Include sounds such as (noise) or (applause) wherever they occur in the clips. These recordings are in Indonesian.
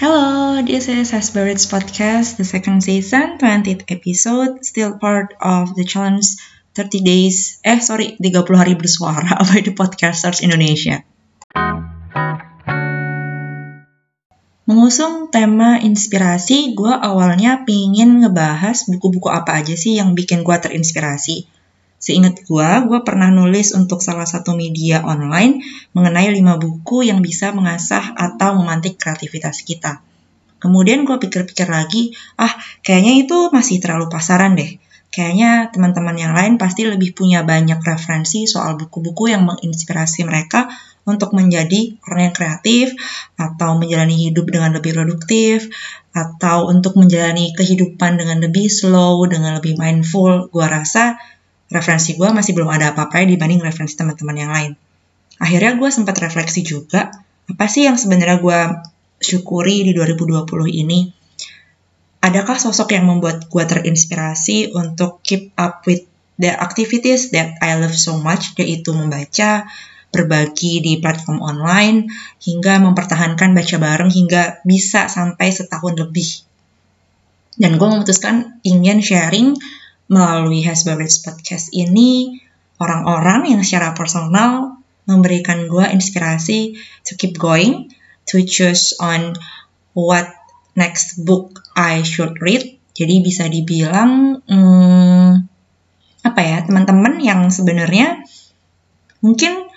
Hello, this is Aspirates Podcast, the second season, 20th episode, still part of the challenge 30 days, eh sorry, 30 hari bersuara (laughs) by the Podcasters Indonesia. Mengusung tema inspirasi, gue awalnya pingin ngebahas buku-buku apa aja sih yang bikin gue terinspirasi. Seingat gue, gue pernah nulis untuk salah satu media online mengenai lima buku yang bisa mengasah atau memantik kreativitas kita. Kemudian gue pikir-pikir lagi, ah kayaknya itu masih terlalu pasaran deh. Kayaknya teman-teman yang lain pasti lebih punya banyak referensi soal buku-buku yang menginspirasi mereka untuk menjadi orang yang kreatif, atau menjalani hidup dengan lebih produktif, atau untuk menjalani kehidupan dengan lebih slow, dengan lebih mindful. Gue rasa referensi gue masih belum ada apa-apa dibanding referensi teman-teman yang lain. Akhirnya gue sempat refleksi juga, apa sih yang sebenarnya gue syukuri di 2020 ini? Adakah sosok yang membuat gue terinspirasi untuk keep up with the activities that I love so much, yaitu membaca, berbagi di platform online, hingga mempertahankan baca bareng hingga bisa sampai setahun lebih. Dan gue memutuskan ingin sharing melalui Hasbro's Podcast ini orang-orang yang secara personal memberikan gue inspirasi to keep going, to choose on what next book I should read. Jadi bisa dibilang hmm, apa ya teman-teman yang sebenarnya mungkin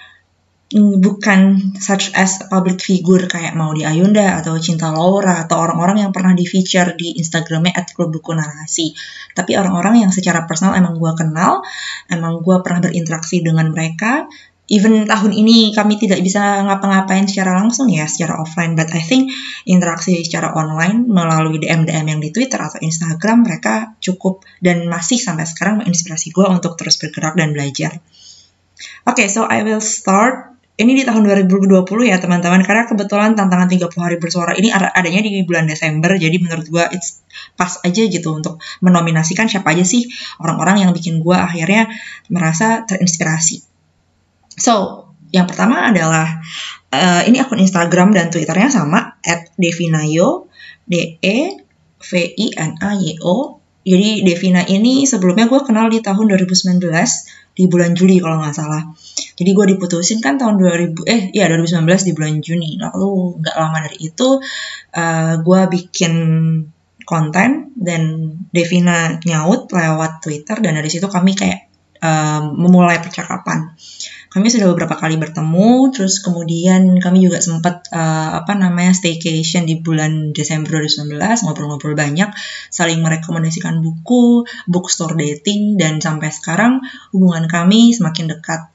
bukan such as public figure kayak Maudi Ayunda atau Cinta Laura atau orang-orang yang pernah di feature di Instagramnya at Klub Buku Narasi. Tapi orang-orang yang secara personal emang gue kenal, emang gue pernah berinteraksi dengan mereka. Even tahun ini kami tidak bisa ngapa-ngapain secara langsung ya, secara offline. But I think interaksi secara online melalui DM-DM yang di Twitter atau Instagram mereka cukup dan masih sampai sekarang menginspirasi gue untuk terus bergerak dan belajar. Oke, okay, so I will start ini di tahun 2020 ya teman-teman karena kebetulan tantangan 30 hari bersuara ini adanya di bulan Desember jadi menurut gue it's pas aja gitu untuk menominasikan siapa aja sih orang-orang yang bikin gue akhirnya merasa terinspirasi. So, yang pertama adalah uh, ini akun Instagram dan Twitternya sama at Devinayo D E V I N A Y O. Jadi Devina ini sebelumnya gue kenal di tahun 2019 di bulan Juli kalau nggak salah. Jadi gue diputusin kan tahun 2000 eh ya 2019 di bulan Juni. Lalu nggak lama dari itu uh, eh, gue bikin konten dan Devina nyaut lewat Twitter dan dari situ kami kayak um, memulai percakapan. Kami sudah beberapa kali bertemu, terus kemudian kami juga sempat uh, apa namanya staycation di bulan Desember 2019, ngobrol-ngobrol banyak, saling merekomendasikan buku, bookstore dating, dan sampai sekarang hubungan kami semakin dekat.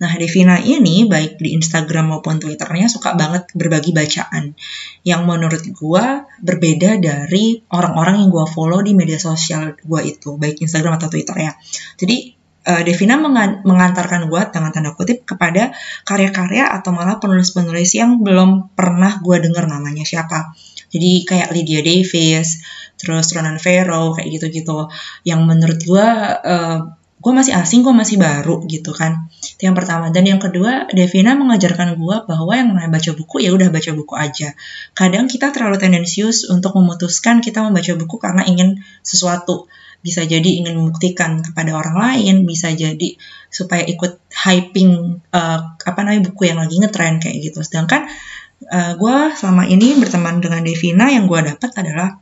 Nah, Devina ini baik di Instagram maupun Twitternya suka banget berbagi bacaan yang menurut gue berbeda dari orang-orang yang gue follow di media sosial gue itu, baik Instagram atau Twitter ya. Jadi uh, Devina mengantarkan gue dengan tanda kutip kepada karya-karya atau malah penulis-penulis yang belum pernah gue dengar namanya siapa. Jadi kayak Lydia Davis, terus Ronan Farrow, kayak gitu-gitu. Yang menurut gue, uh, gue masih asing, gue masih baru gitu kan. Itu yang pertama. Dan yang kedua, Devina mengajarkan gue bahwa yang namanya baca buku ya udah baca buku aja. Kadang kita terlalu tendensius untuk memutuskan kita membaca buku karena ingin sesuatu bisa jadi ingin membuktikan kepada orang lain, bisa jadi supaya ikut hyping uh, apa namanya buku yang lagi ngetrend kayak gitu. Sedangkan uh, gue selama ini berteman dengan Devina yang gue dapat adalah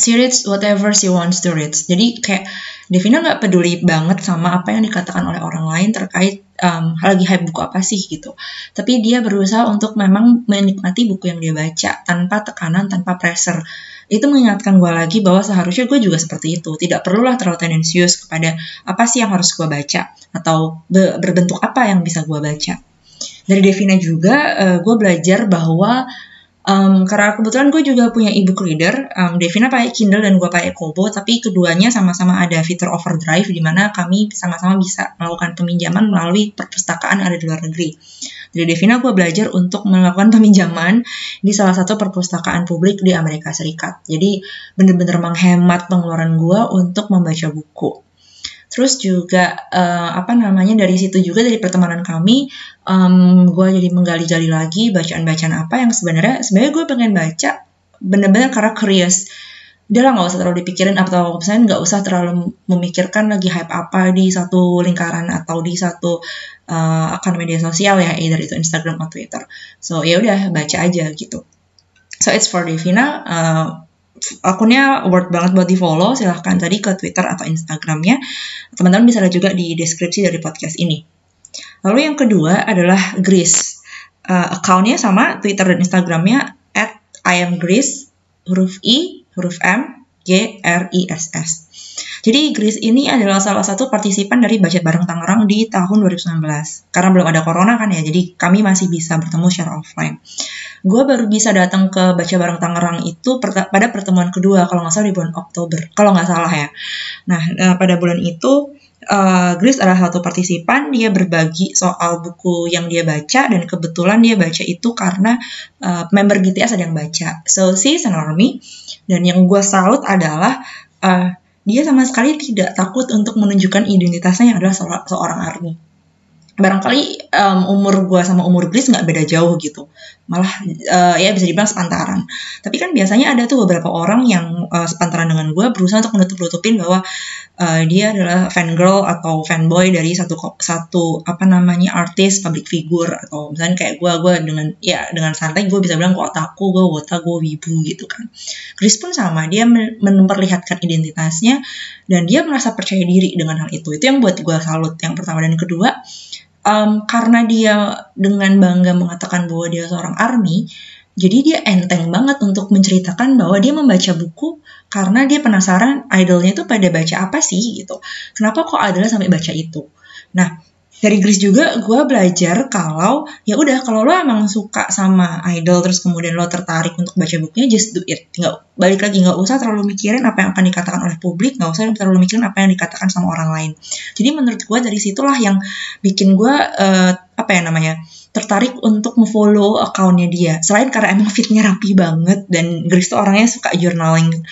she reads whatever she wants to read. Jadi kayak Devina nggak peduli banget sama apa yang dikatakan oleh orang lain terkait um, lagi hype buku apa sih gitu. Tapi dia berusaha untuk memang menikmati buku yang dia baca tanpa tekanan, tanpa pressure itu mengingatkan gue lagi bahwa seharusnya gue juga seperti itu. Tidak perlulah terlalu tendensius kepada apa sih yang harus gue baca atau be berbentuk apa yang bisa gue baca. Dari Devina juga uh, eh, gue belajar bahwa Um, karena kebetulan gue juga punya ebook reader, um, Devina pakai Kindle dan gue pakai Kobo, tapi keduanya sama-sama ada fitur overdrive di mana kami sama-sama bisa melakukan peminjaman melalui perpustakaan ada di luar negeri. Dari Devina gue belajar untuk melakukan peminjaman di salah satu perpustakaan publik di Amerika Serikat. Jadi bener-bener menghemat pengeluaran gue untuk membaca buku. Terus juga uh, apa namanya dari situ juga dari pertemanan kami, um, gue jadi menggali-gali lagi bacaan-bacaan apa yang sebenarnya sebenarnya gue pengen baca bener-bener karena curious. Udah lah nggak usah terlalu dipikirin atau misalnya nggak usah terlalu memikirkan lagi hype apa di satu lingkaran atau di satu uh, akun media sosial ya either itu Instagram atau Twitter. So ya udah baca aja gitu. So it's for Devina uh, akunnya worth banget buat di follow silahkan tadi ke Twitter atau Instagramnya. Teman-teman bisa lihat juga di deskripsi dari podcast ini. Lalu yang kedua adalah Grace uh, akunnya sama Twitter dan Instagramnya at I am Grace huruf I huruf M, G, R, I, S, S. Jadi Grace ini adalah salah satu partisipan dari Budget Bareng Tangerang di tahun 2019. Karena belum ada corona kan ya, jadi kami masih bisa bertemu secara offline. Gue baru bisa datang ke Baca Bareng Tangerang itu pada pertemuan kedua, kalau nggak salah di bulan Oktober. Kalau nggak salah ya. Nah, eh, pada bulan itu uh, Grace adalah satu partisipan, dia berbagi soal buku yang dia baca dan kebetulan dia baca itu karena uh, member GTS ada yang baca. So she's an army dan yang gue salut adalah uh, dia sama sekali tidak takut untuk menunjukkan identitasnya yang adalah seorang army barangkali um, umur gue sama umur Grace nggak beda jauh gitu malah uh, ya bisa dibilang sepantaran. Tapi kan biasanya ada tuh beberapa orang yang uh, sepantaran dengan gue berusaha untuk menutup-nutupin bahwa uh, dia adalah fan girl atau fanboy dari satu satu apa namanya artis public figure atau misalnya kayak gue gue dengan ya dengan santai gue bisa bilang gue otakku gue wota gue wibu gitu kan. Grace pun sama dia memperlihatkan identitasnya dan dia merasa percaya diri dengan hal itu. Itu yang buat gue salut. Yang pertama dan kedua um, karena dia dengan bangga mengatakan bahwa dia seorang army, jadi dia enteng banget untuk menceritakan bahwa dia membaca buku karena dia penasaran idolnya itu pada baca apa sih gitu. Kenapa kok adalah sampai baca itu? Nah, dari Gris juga gue belajar kalau ya udah kalau lo emang suka sama idol terus kemudian lo tertarik untuk baca bukunya just do it. Nggak balik lagi nggak usah terlalu mikirin apa yang akan dikatakan oleh publik nggak usah terlalu mikirin apa yang dikatakan sama orang lain. Jadi menurut gue dari situlah yang bikin gue uh, apa ya namanya tertarik untuk memfollow akunnya dia. Selain karena emang fitnya rapi banget dan Grace tuh orangnya suka journaling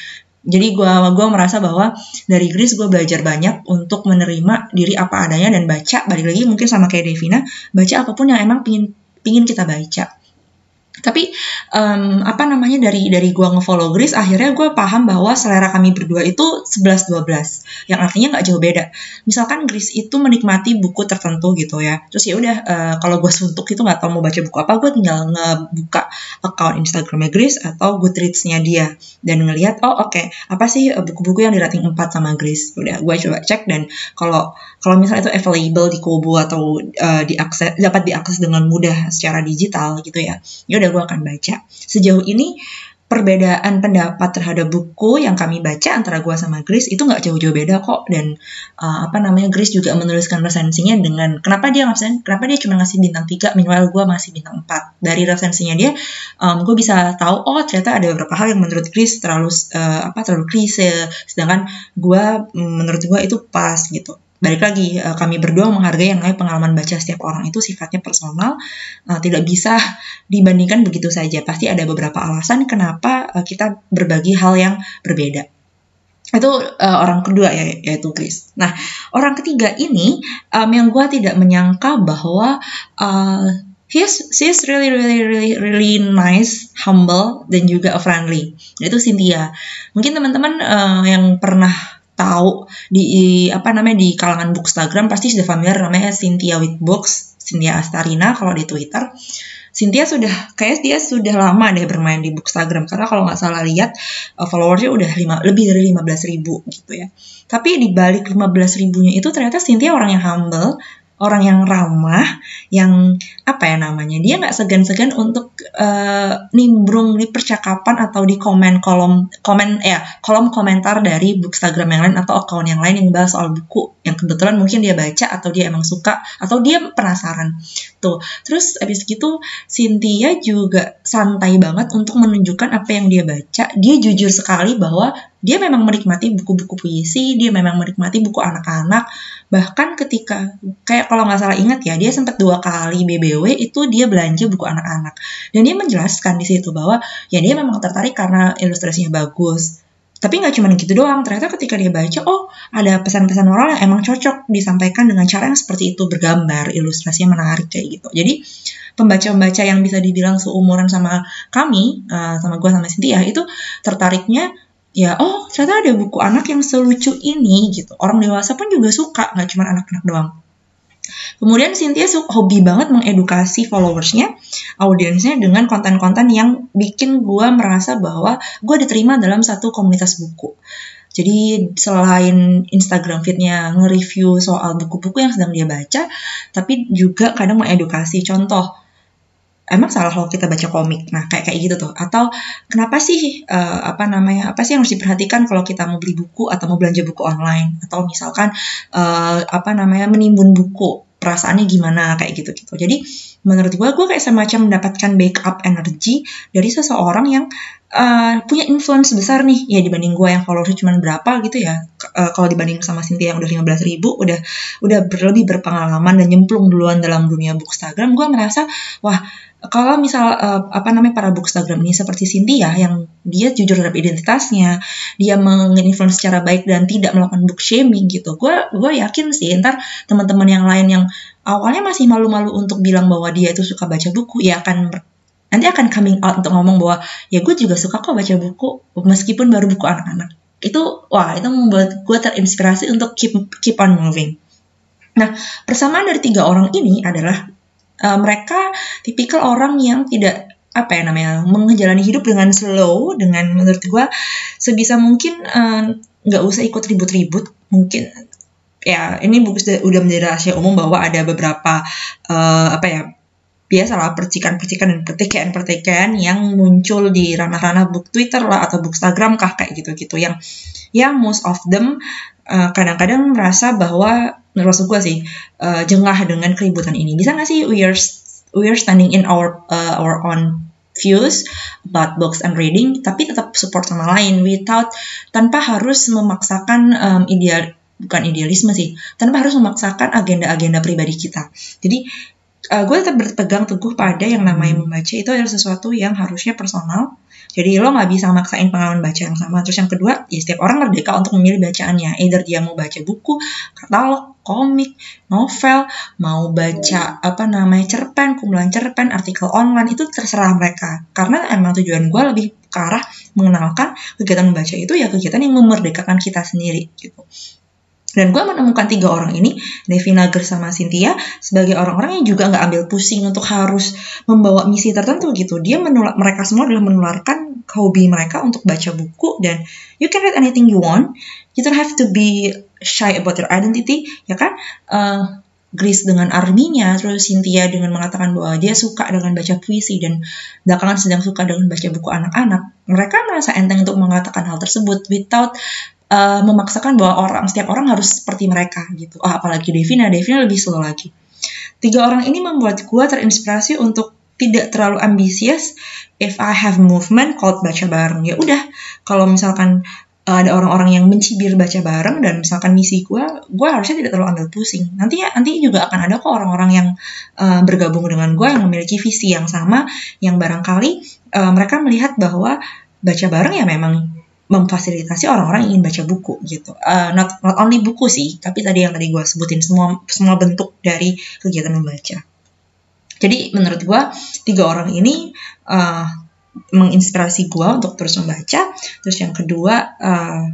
jadi gue gua merasa bahwa dari Grace gue belajar banyak untuk menerima diri apa adanya dan baca. Balik lagi mungkin sama kayak Devina baca apa pun yang emang pingin pingin kita baca tapi um, apa namanya dari dari gua ngefollow Grace akhirnya gue paham bahwa selera kami berdua itu 11-12 yang artinya nggak jauh beda. Misalkan Grace itu menikmati buku tertentu gitu ya terus ya udah uh, kalau gue suntuk itu nggak tahu mau baca buku apa gue tinggal ngebuka account Instagramnya Grace atau Goodreads-nya dia dan ngelihat oh oke okay, apa sih eh, buku-buku yang di rating 4 sama Grace udah gue coba cek dan kalau kalau misalnya itu available di Kobo atau uh, diakses dapat diakses dengan mudah secara digital gitu ya ya udah gue akan baca. Sejauh ini perbedaan pendapat terhadap buku yang kami baca antara gue sama Grace itu nggak jauh-jauh beda kok. Dan uh, apa namanya Grace juga menuliskan resensinya dengan kenapa dia ngasih kenapa dia cuma ngasih bintang 3 minimal gue masih bintang 4 dari resensinya dia um, gue bisa tahu oh ternyata ada beberapa hal yang menurut Grace terlalu uh, apa terlalu klise. Sedangkan gue mm, menurut gue itu pas gitu balik lagi uh, kami berdua menghargai yang namanya pengalaman baca setiap orang itu sifatnya personal uh, tidak bisa dibandingkan begitu saja pasti ada beberapa alasan kenapa uh, kita berbagi hal yang berbeda itu orang kedua ya yaitu Chris. Nah orang ketiga ini yang gue tidak menyangka bahwa he's she's really really really really nice, humble dan juga friendly. Itu Cynthia. Mungkin teman-teman uh, yang pernah tahu di apa namanya di kalangan bookstagram pasti sudah familiar namanya Cynthia with Books, Cynthia Astarina kalau di Twitter. Cynthia sudah kayak dia sudah lama deh bermain di bookstagram karena kalau nggak salah lihat uh, followersnya udah lima, lebih dari 15 ribu gitu ya. Tapi di balik 15 ribunya itu ternyata Cynthia orang yang humble, orang yang ramah, yang apa ya namanya, dia nggak segan-segan untuk uh, nimbrung di percakapan atau di komen kolom komen ya kolom komentar dari bookstagram yang lain atau account yang lain yang bahas soal buku yang kebetulan mungkin dia baca atau dia emang suka atau dia penasaran tuh. Terus abis gitu Cynthia juga santai banget untuk menunjukkan apa yang dia baca. Dia jujur sekali bahwa dia memang menikmati buku-buku puisi, dia memang menikmati buku anak-anak. Bahkan ketika, kayak kalau nggak salah ingat ya, dia sempat dua kali BBW itu dia belanja buku anak-anak. Dan dia menjelaskan di situ bahwa ya dia memang tertarik karena ilustrasinya bagus. Tapi nggak cuma gitu doang, ternyata ketika dia baca, oh ada pesan-pesan moral yang emang cocok disampaikan dengan cara yang seperti itu bergambar, ilustrasinya menarik kayak gitu. Jadi pembaca-pembaca yang bisa dibilang seumuran sama kami, uh, sama gue sama Cynthia itu tertariknya ya oh ternyata ada buku anak yang selucu ini gitu. Orang dewasa pun juga suka, nggak cuma anak-anak doang. Kemudian Cynthia hobi banget mengedukasi followersnya, audiensnya dengan konten-konten yang bikin gue merasa bahwa gue diterima dalam satu komunitas buku. Jadi selain Instagram feednya nge-review soal buku-buku yang sedang dia baca, tapi juga kadang mengedukasi. Contoh, emang salah kalau kita baca komik? Nah kayak kayak gitu tuh. Atau kenapa sih uh, apa namanya apa sih yang harus diperhatikan kalau kita mau beli buku atau mau belanja buku online? Atau misalkan uh, apa namanya menimbun buku perasaannya gimana? Kayak gitu gitu jadi menurut gue gue kayak semacam mendapatkan backup energi dari seseorang yang uh, punya influence besar nih ya dibanding gue yang followersnya cuma berapa gitu ya uh, kalau dibanding sama Cynthia yang udah 15 ribu udah udah berlebih berpengalaman dan nyemplung duluan dalam dunia bookstagram gue merasa wah kalau misal uh, apa namanya para bookstagram ini seperti Cynthia yang dia jujur terhadap identitasnya, dia menginfluence secara baik dan tidak melakukan book shaming gitu. Gue gue yakin sih ntar teman-teman yang lain yang awalnya masih malu-malu untuk bilang bahwa dia itu suka baca buku ya akan nanti akan coming out untuk ngomong bahwa ya gue juga suka kok baca buku meskipun baru buku anak-anak. Itu wah itu membuat gue terinspirasi untuk keep keep on moving. Nah, persamaan dari tiga orang ini adalah uh, mereka tipikal orang yang tidak apa ya namanya menjalani hidup dengan slow dengan menurut gue sebisa mungkin eh, nggak uh, usah ikut ribut-ribut mungkin ya ini udah menjadi rahasia umum bahwa ada beberapa uh, apa ya biasalah percikan-percikan dan pertikaian-pertikaian yang muncul di ranah-ranah book Twitter lah atau book Instagram kah kayak gitu-gitu. Yang yang most of them kadang-kadang uh, merasa bahwa menurut gue sih uh, jengah dengan keributan ini. Bisa nggak sih we are we are standing in our uh, our own views about books and reading tapi tetap support sama lain without tanpa harus memaksakan um, ideal bukan idealisme sih tanpa harus memaksakan agenda-agenda pribadi kita jadi uh, gue tetap berpegang teguh pada yang namanya membaca itu adalah sesuatu yang harusnya personal jadi lo nggak bisa maksain pengalaman baca yang sama. Terus yang kedua, ya setiap orang merdeka untuk memilih bacaannya. Either dia mau baca buku, katalog, komik, novel, mau baca apa namanya cerpen, kumpulan cerpen, artikel online itu terserah mereka. Karena emang tujuan gue lebih ke arah mengenalkan kegiatan membaca itu ya kegiatan yang memerdekakan kita sendiri gitu. Dan gue menemukan tiga orang ini, Devi Nager sama Cynthia, sebagai orang-orang yang juga nggak ambil pusing untuk harus membawa misi tertentu gitu. Dia menular, mereka semua adalah menularkan hobi mereka untuk baca buku dan you can read anything you want. You don't have to be shy about your identity, ya kan? Uh, Grace dengan arminya, terus Cynthia dengan mengatakan bahwa dia suka dengan baca puisi dan belakangan sedang suka dengan baca buku anak-anak. Mereka merasa enteng untuk mengatakan hal tersebut without uh, memaksakan bahwa orang setiap orang harus seperti mereka gitu. Oh, apalagi Devina, Devina lebih slow lagi. Tiga orang ini membuat gue terinspirasi untuk tidak terlalu ambisius. If I have movement called baca bareng, ya udah. Kalau misalkan uh, ada orang-orang yang mencibir baca bareng dan misalkan misi gue, gue harusnya tidak terlalu ambil pusing. Nanti ya, nanti juga akan ada kok orang-orang yang uh, bergabung dengan gue yang memiliki visi yang sama, yang barangkali uh, mereka melihat bahwa baca bareng ya memang memfasilitasi orang-orang ingin baca buku gitu. Uh, not not only buku sih, tapi tadi yang tadi gue sebutin semua semua bentuk dari kegiatan membaca. Jadi menurut gue tiga orang ini uh, menginspirasi gue untuk terus membaca. Terus yang kedua, uh,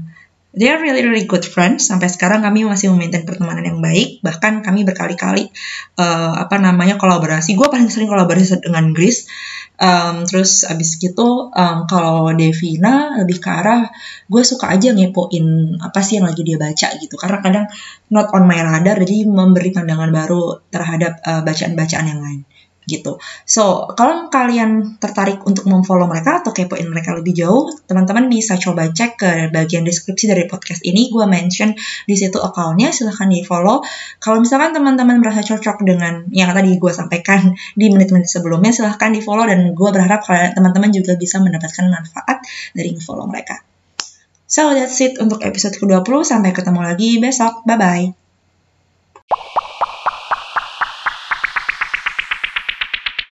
they are really really good friends. Sampai sekarang kami masih memaintain pertemanan yang baik. Bahkan kami berkali-kali uh, apa namanya kolaborasi. Gue paling sering kolaborasi dengan Grace Um, terus abis gitu um, kalau Devina lebih ke arah gue suka aja ngepoin apa sih yang lagi dia baca gitu. Karena kadang not on my radar jadi memberi pandangan baru terhadap uh, bacaan-bacaan yang lain gitu. So, kalau kalian tertarik untuk memfollow mereka atau kepoin mereka lebih jauh, teman-teman bisa coba cek ke bagian deskripsi dari podcast ini. Gue mention di situ accountnya, silahkan di follow. Kalau misalkan teman-teman merasa cocok dengan yang tadi gue sampaikan di menit-menit sebelumnya, silahkan di follow dan gue berharap kalian teman-teman juga bisa mendapatkan manfaat dari follow mereka. So, that's it untuk episode ke-20. Sampai ketemu lagi besok. Bye-bye.